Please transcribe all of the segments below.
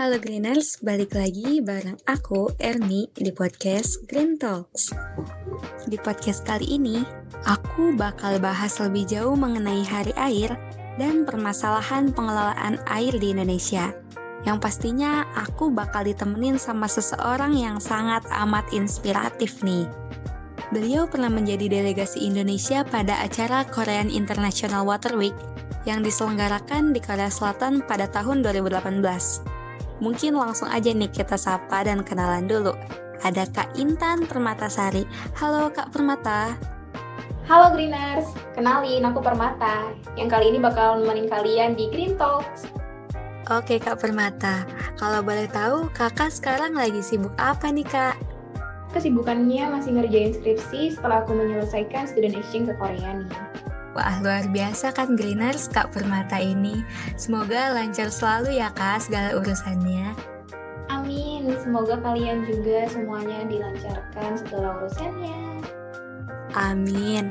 Halo Greeners, balik lagi bareng aku, Erni, di podcast Green Talks. Di podcast kali ini, aku bakal bahas lebih jauh mengenai hari air dan permasalahan pengelolaan air di Indonesia. Yang pastinya aku bakal ditemenin sama seseorang yang sangat amat inspiratif nih. Beliau pernah menjadi delegasi Indonesia pada acara Korean International Water Week yang diselenggarakan di Korea Selatan pada tahun 2018. Mungkin langsung aja nih kita sapa dan kenalan dulu. Ada Kak Intan Permatasari. Halo Kak Permata. Halo Greeners, kenalin aku Permata yang kali ini bakal nemenin kalian di Green Talks. Oke Kak Permata, kalau boleh tahu kakak sekarang lagi sibuk apa nih Kak? Kesibukannya masih ngerjain skripsi setelah aku menyelesaikan student exchange ke Korea nih. Wah, luar biasa kan Greeners Kak Permata ini. Semoga lancar selalu ya Kak segala urusannya. Amin, semoga kalian juga semuanya dilancarkan segala urusannya. Amin.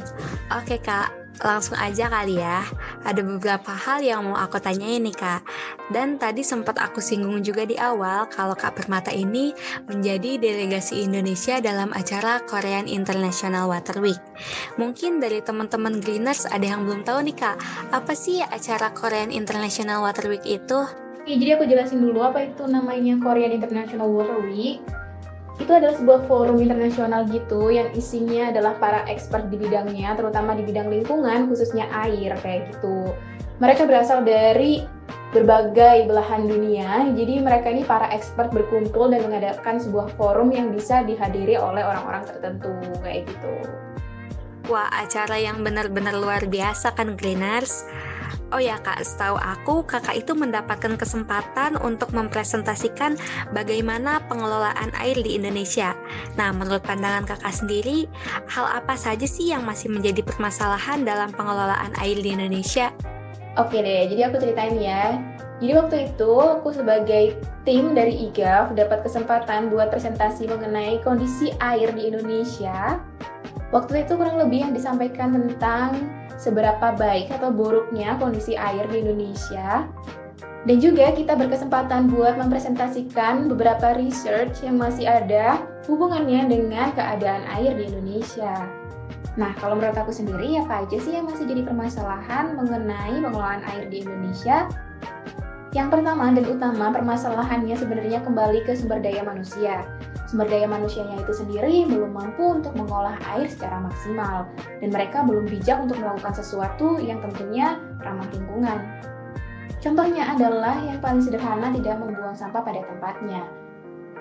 Oke Kak, langsung aja kali ya. Ada beberapa hal yang mau aku tanyain nih Kak. Dan tadi sempat aku singgung juga di awal kalau Kak Permata ini menjadi delegasi Indonesia dalam acara Korean International Water Week. Mungkin dari teman-teman Greeners ada yang belum tahu nih Kak, apa sih acara Korean International Water Week itu? Oke, jadi aku jelasin dulu apa itu namanya Korean International Water Week itu adalah sebuah forum internasional gitu yang isinya adalah para expert di bidangnya, terutama di bidang lingkungan, khususnya air kayak gitu. Mereka berasal dari berbagai belahan dunia, jadi mereka ini para expert berkumpul dan mengadakan sebuah forum yang bisa dihadiri oleh orang-orang tertentu kayak gitu. Wah, acara yang benar-benar luar biasa kan Greeners? Oh ya kak, setahu aku kakak itu mendapatkan kesempatan untuk mempresentasikan bagaimana pengelolaan air di Indonesia. Nah, menurut pandangan kakak sendiri, hal apa saja sih yang masih menjadi permasalahan dalam pengelolaan air di Indonesia? Oke deh, jadi aku ceritain ya. Jadi waktu itu aku sebagai tim dari IGAF dapat kesempatan buat presentasi mengenai kondisi air di Indonesia. Waktu itu kurang lebih yang disampaikan tentang seberapa baik atau buruknya kondisi air di Indonesia. Dan juga kita berkesempatan buat mempresentasikan beberapa research yang masih ada hubungannya dengan keadaan air di Indonesia. Nah, kalau menurut aku sendiri, apa aja sih yang masih jadi permasalahan mengenai pengelolaan air di Indonesia? Yang pertama dan utama permasalahannya sebenarnya kembali ke sumber daya manusia sumber daya manusianya itu sendiri belum mampu untuk mengolah air secara maksimal, dan mereka belum bijak untuk melakukan sesuatu yang tentunya ramah lingkungan. Contohnya adalah yang paling sederhana tidak membuang sampah pada tempatnya.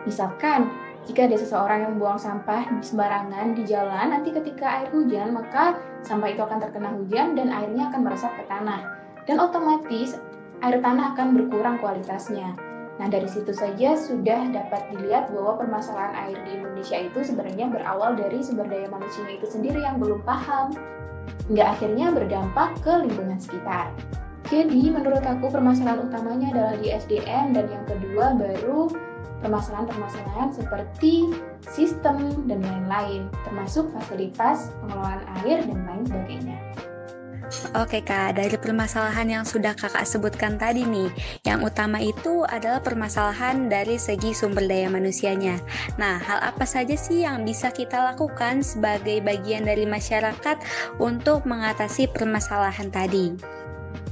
Misalkan, jika ada seseorang yang membuang sampah di sembarangan di jalan, nanti ketika air hujan, maka sampah itu akan terkena hujan dan airnya akan meresap ke tanah. Dan otomatis air tanah akan berkurang kualitasnya. Nah, dari situ saja sudah dapat dilihat bahwa permasalahan air di Indonesia itu sebenarnya berawal dari sumber daya manusia itu sendiri yang belum paham, hingga akhirnya berdampak ke lingkungan sekitar. Jadi, menurut aku permasalahan utamanya adalah di SDM dan yang kedua baru permasalahan-permasalahan seperti sistem dan lain-lain, termasuk fasilitas pengelolaan air dan lain sebagainya. Oke kak, dari permasalahan yang sudah kakak sebutkan tadi nih, yang utama itu adalah permasalahan dari segi sumber daya manusianya. Nah, hal apa saja sih yang bisa kita lakukan sebagai bagian dari masyarakat untuk mengatasi permasalahan tadi?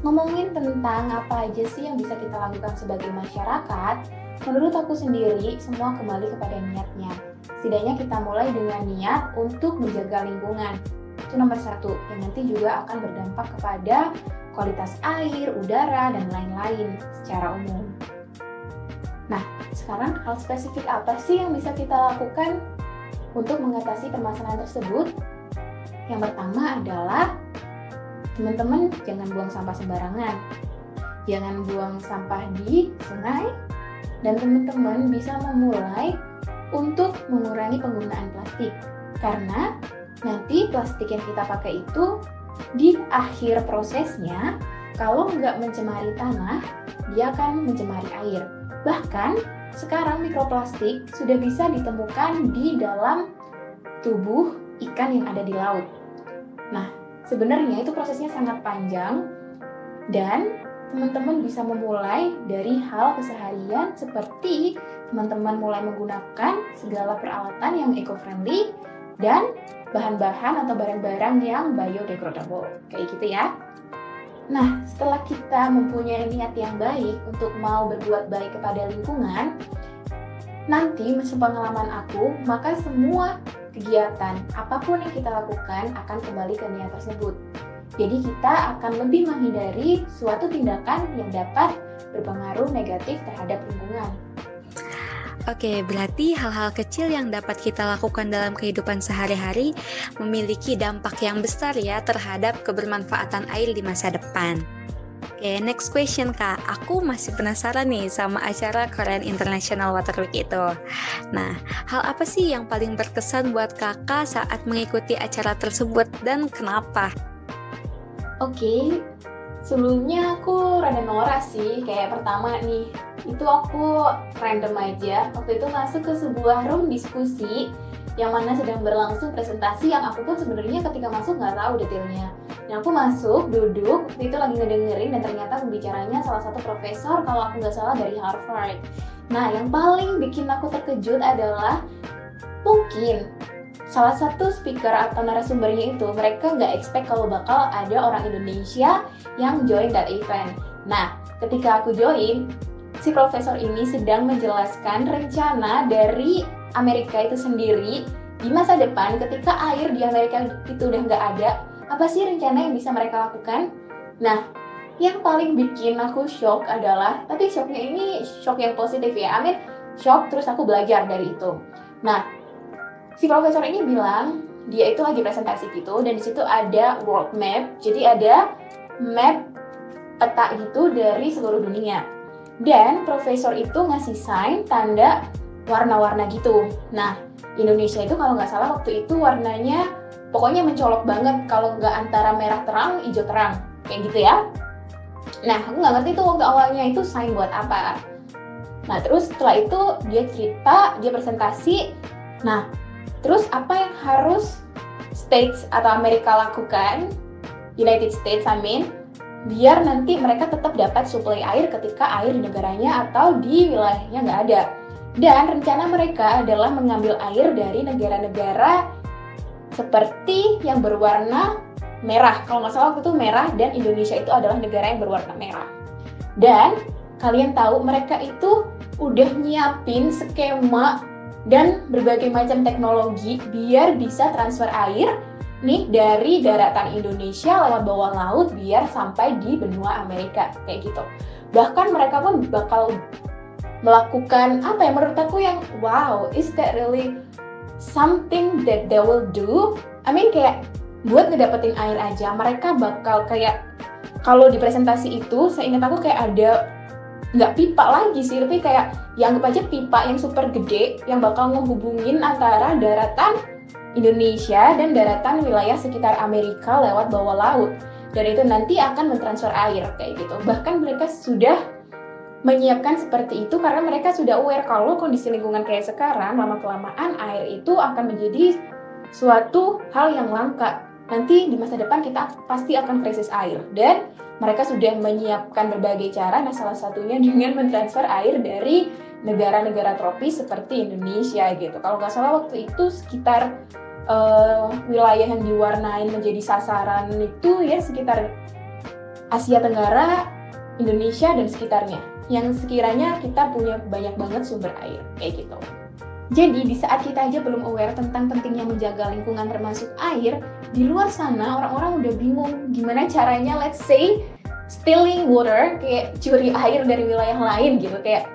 Ngomongin tentang apa aja sih yang bisa kita lakukan sebagai masyarakat, menurut aku sendiri semua kembali kepada niatnya. Setidaknya kita mulai dengan niat untuk menjaga lingkungan, itu nomor satu, yang nanti juga akan berdampak kepada kualitas air, udara, dan lain-lain secara umum. Nah, sekarang hal spesifik apa sih yang bisa kita lakukan untuk mengatasi permasalahan tersebut? Yang pertama adalah teman-teman jangan buang sampah sembarangan. Jangan buang sampah di sungai dan teman-teman bisa memulai untuk mengurangi penggunaan plastik. Karena nanti plastik yang kita pakai itu di akhir prosesnya kalau nggak mencemari tanah, dia akan mencemari air. Bahkan sekarang mikroplastik sudah bisa ditemukan di dalam tubuh ikan yang ada di laut. Nah, sebenarnya itu prosesnya sangat panjang dan teman-teman bisa memulai dari hal keseharian seperti teman-teman mulai menggunakan segala peralatan yang eco-friendly dan bahan-bahan atau barang-barang yang biodegradable. Kayak gitu ya. Nah, setelah kita mempunyai niat yang baik untuk mau berbuat baik kepada lingkungan, nanti pengalaman aku, maka semua kegiatan apa pun yang kita lakukan akan kembali ke niat tersebut. Jadi kita akan lebih menghindari suatu tindakan yang dapat berpengaruh negatif terhadap lingkungan. Oke, berarti hal-hal kecil yang dapat kita lakukan dalam kehidupan sehari-hari memiliki dampak yang besar ya terhadap kebermanfaatan air di masa depan. Oke, next question kak. Aku masih penasaran nih sama acara Korean International Water Week itu. Nah, hal apa sih yang paling berkesan buat kakak saat mengikuti acara tersebut dan kenapa? Oke, sebelumnya aku rada norak sih. Kayak pertama nih, itu aku random aja. Waktu itu masuk ke sebuah room diskusi yang mana sedang berlangsung presentasi yang aku pun sebenarnya ketika masuk nggak tahu detailnya. Yang aku masuk, duduk, waktu itu lagi ngedengerin dan ternyata pembicaranya salah satu profesor kalau aku nggak salah dari Harvard. Nah, yang paling bikin aku terkejut adalah mungkin salah satu speaker atau narasumbernya itu mereka nggak expect kalau bakal ada orang Indonesia yang join that event. Nah, ketika aku join, si profesor ini sedang menjelaskan rencana dari Amerika itu sendiri di masa depan ketika air di Amerika itu udah nggak ada, apa sih rencana yang bisa mereka lakukan? Nah, yang paling bikin aku shock adalah, tapi shocknya ini shock yang positif ya, Amin shock terus aku belajar dari itu. Nah, si profesor ini bilang dia itu lagi presentasi gitu dan di situ ada world map jadi ada map peta gitu dari seluruh dunia dan profesor itu ngasih sign tanda warna-warna gitu. Nah Indonesia itu kalau nggak salah waktu itu warnanya pokoknya mencolok banget kalau nggak antara merah terang hijau terang. Kayak gitu ya. Nah aku nggak ngerti tuh waktu awalnya itu sign buat apa. Nah terus setelah itu dia cerita dia presentasi. Nah Terus apa yang harus States atau Amerika lakukan, United States I mean, biar nanti mereka tetap dapat suplai air ketika air di negaranya atau di wilayahnya nggak ada. Dan rencana mereka adalah mengambil air dari negara-negara seperti yang berwarna merah. Kalau nggak salah waktu itu merah dan Indonesia itu adalah negara yang berwarna merah. Dan kalian tahu mereka itu udah nyiapin skema dan berbagai macam teknologi biar bisa transfer air nih dari daratan Indonesia lewat bawah laut biar sampai di benua Amerika kayak gitu. Bahkan mereka pun bakal melakukan apa ya menurut aku yang wow, is that really something that they will do? I mean kayak buat ngedapetin air aja mereka bakal kayak kalau di presentasi itu saya ingat aku kayak ada nggak pipa lagi sih tapi kayak yang anggap aja pipa yang super gede yang bakal menghubungin antara daratan Indonesia dan daratan wilayah sekitar Amerika lewat bawah laut. Dan itu nanti akan mentransfer air kayak gitu. Bahkan mereka sudah menyiapkan seperti itu karena mereka sudah aware kalau kondisi lingkungan kayak sekarang lama kelamaan air itu akan menjadi suatu hal yang langka. Nanti di masa depan kita pasti akan krisis air. Dan mereka sudah menyiapkan berbagai cara, nah salah satunya dengan mentransfer air dari negara-negara tropis seperti Indonesia gitu. Kalau nggak salah waktu itu sekitar uh, wilayah yang diwarnain menjadi sasaran itu ya sekitar Asia Tenggara, Indonesia dan sekitarnya. Yang sekiranya kita punya banyak banget sumber air kayak gitu. Jadi di saat kita aja belum aware tentang pentingnya menjaga lingkungan termasuk air, di luar sana orang-orang udah bingung gimana caranya let's say stealing water kayak curi air dari wilayah lain gitu kayak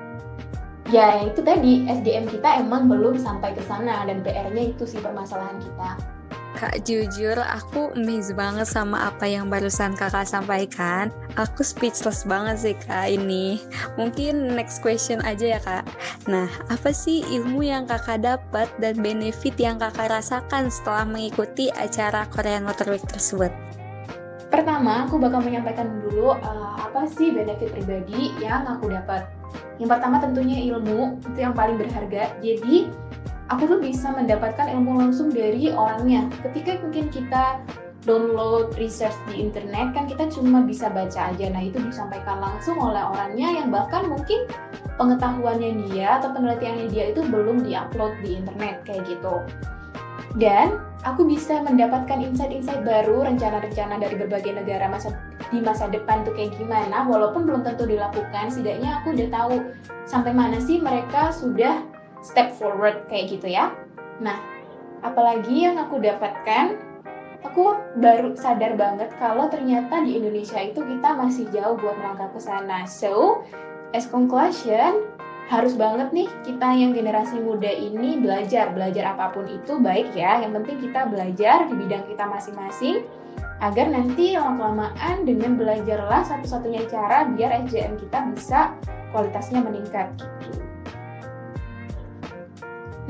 ya itu tadi SDM kita emang belum sampai ke sana dan PR-nya itu sih permasalahan kita. Kak jujur aku amazed banget sama apa yang barusan kakak sampaikan Aku speechless banget sih kak ini Mungkin next question aja ya kak Nah apa sih ilmu yang kakak dapat dan benefit yang kakak rasakan setelah mengikuti acara Korean Water Week tersebut? Pertama, aku bakal menyampaikan dulu uh, apa sih benefit pribadi yang aku dapat. Yang pertama tentunya ilmu, itu yang paling berharga. Jadi, aku tuh bisa mendapatkan ilmu langsung dari orangnya. Ketika mungkin kita download research di internet kan kita cuma bisa baca aja. Nah, itu disampaikan langsung oleh orangnya yang bahkan mungkin pengetahuannya dia atau penelitiannya dia itu belum diupload di internet kayak gitu. Dan aku bisa mendapatkan insight-insight baru, rencana-rencana dari berbagai negara masa di masa depan tuh kayak gimana, walaupun belum tentu dilakukan, setidaknya aku udah tahu sampai mana sih mereka sudah step forward kayak gitu ya. Nah, apalagi yang aku dapatkan, aku baru sadar banget kalau ternyata di Indonesia itu kita masih jauh buat melangkah ke sana. So, as conclusion, harus banget nih kita yang generasi muda ini belajar belajar apa pun itu baik ya yang penting kita belajar di bidang kita masing-masing agar nanti lama-kelamaan dengan belajarlah satu-satunya cara biar SDM kita bisa kualitasnya meningkat gitu.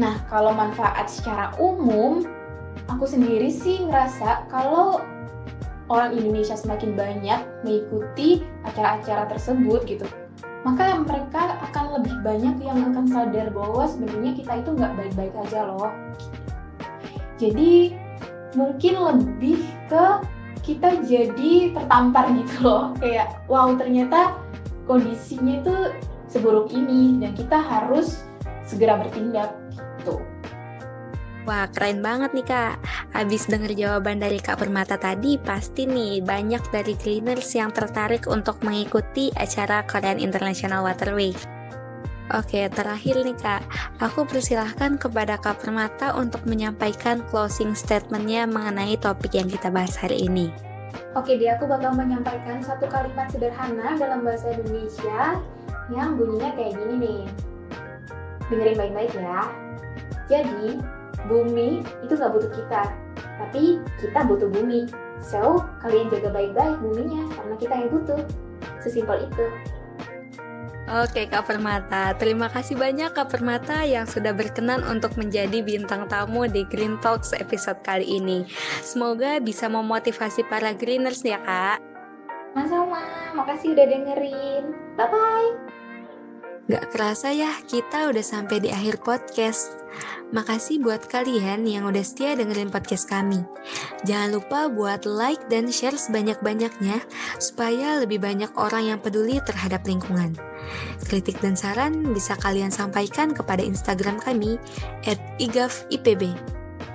Nah, kalau manfaat secara umum, aku sendiri sih ngerasa kalau orang Indonesia semakin banyak mengikuti acara-acara tersebut gitu, maka mereka akan lebih banyak yang akan sadar bahwa sebenarnya kita itu nggak baik-baik aja loh. Jadi mungkin lebih ke kita jadi tertampar gitu loh, kayak wow ternyata kondisinya itu seburuk ini dan kita harus segera bertindak gitu. Wah, keren banget nih Kak. Habis denger jawaban dari Kak Permata tadi, pasti nih banyak dari cleaners yang tertarik untuk mengikuti acara Korean International Waterway. Oke, terakhir nih Kak, aku persilahkan kepada Kak Permata untuk menyampaikan closing statementnya mengenai topik yang kita bahas hari ini. Oke, dia aku bakal menyampaikan satu kalimat sederhana dalam bahasa Indonesia yang bunyinya kayak gini nih. Dengerin baik-baik ya. Jadi, bumi itu nggak butuh kita, tapi kita butuh bumi. So, kalian jaga baik-baik buminya karena kita yang butuh. Sesimpel itu. Oke Kak Permata, terima kasih banyak Kak Permata yang sudah berkenan untuk menjadi bintang tamu di Green Talks episode kali ini. Semoga bisa memotivasi para greeners ya Kak. Sama-sama, makasih udah dengerin. Bye-bye. Gak kerasa ya, kita udah sampai di akhir podcast. Makasih buat kalian yang udah setia dengerin podcast kami. Jangan lupa buat like dan share sebanyak-banyaknya supaya lebih banyak orang yang peduli terhadap lingkungan. Kritik dan saran bisa kalian sampaikan kepada Instagram kami igafipb.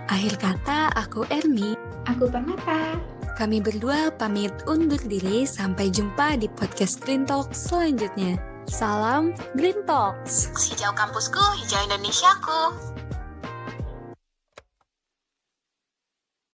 Akhir kata, aku Ermi. Aku Permata. Kami berdua pamit undur diri sampai jumpa di podcast Green Talk selanjutnya. Salam Green Talks. Hijau kampusku, hijau Indonesiaku.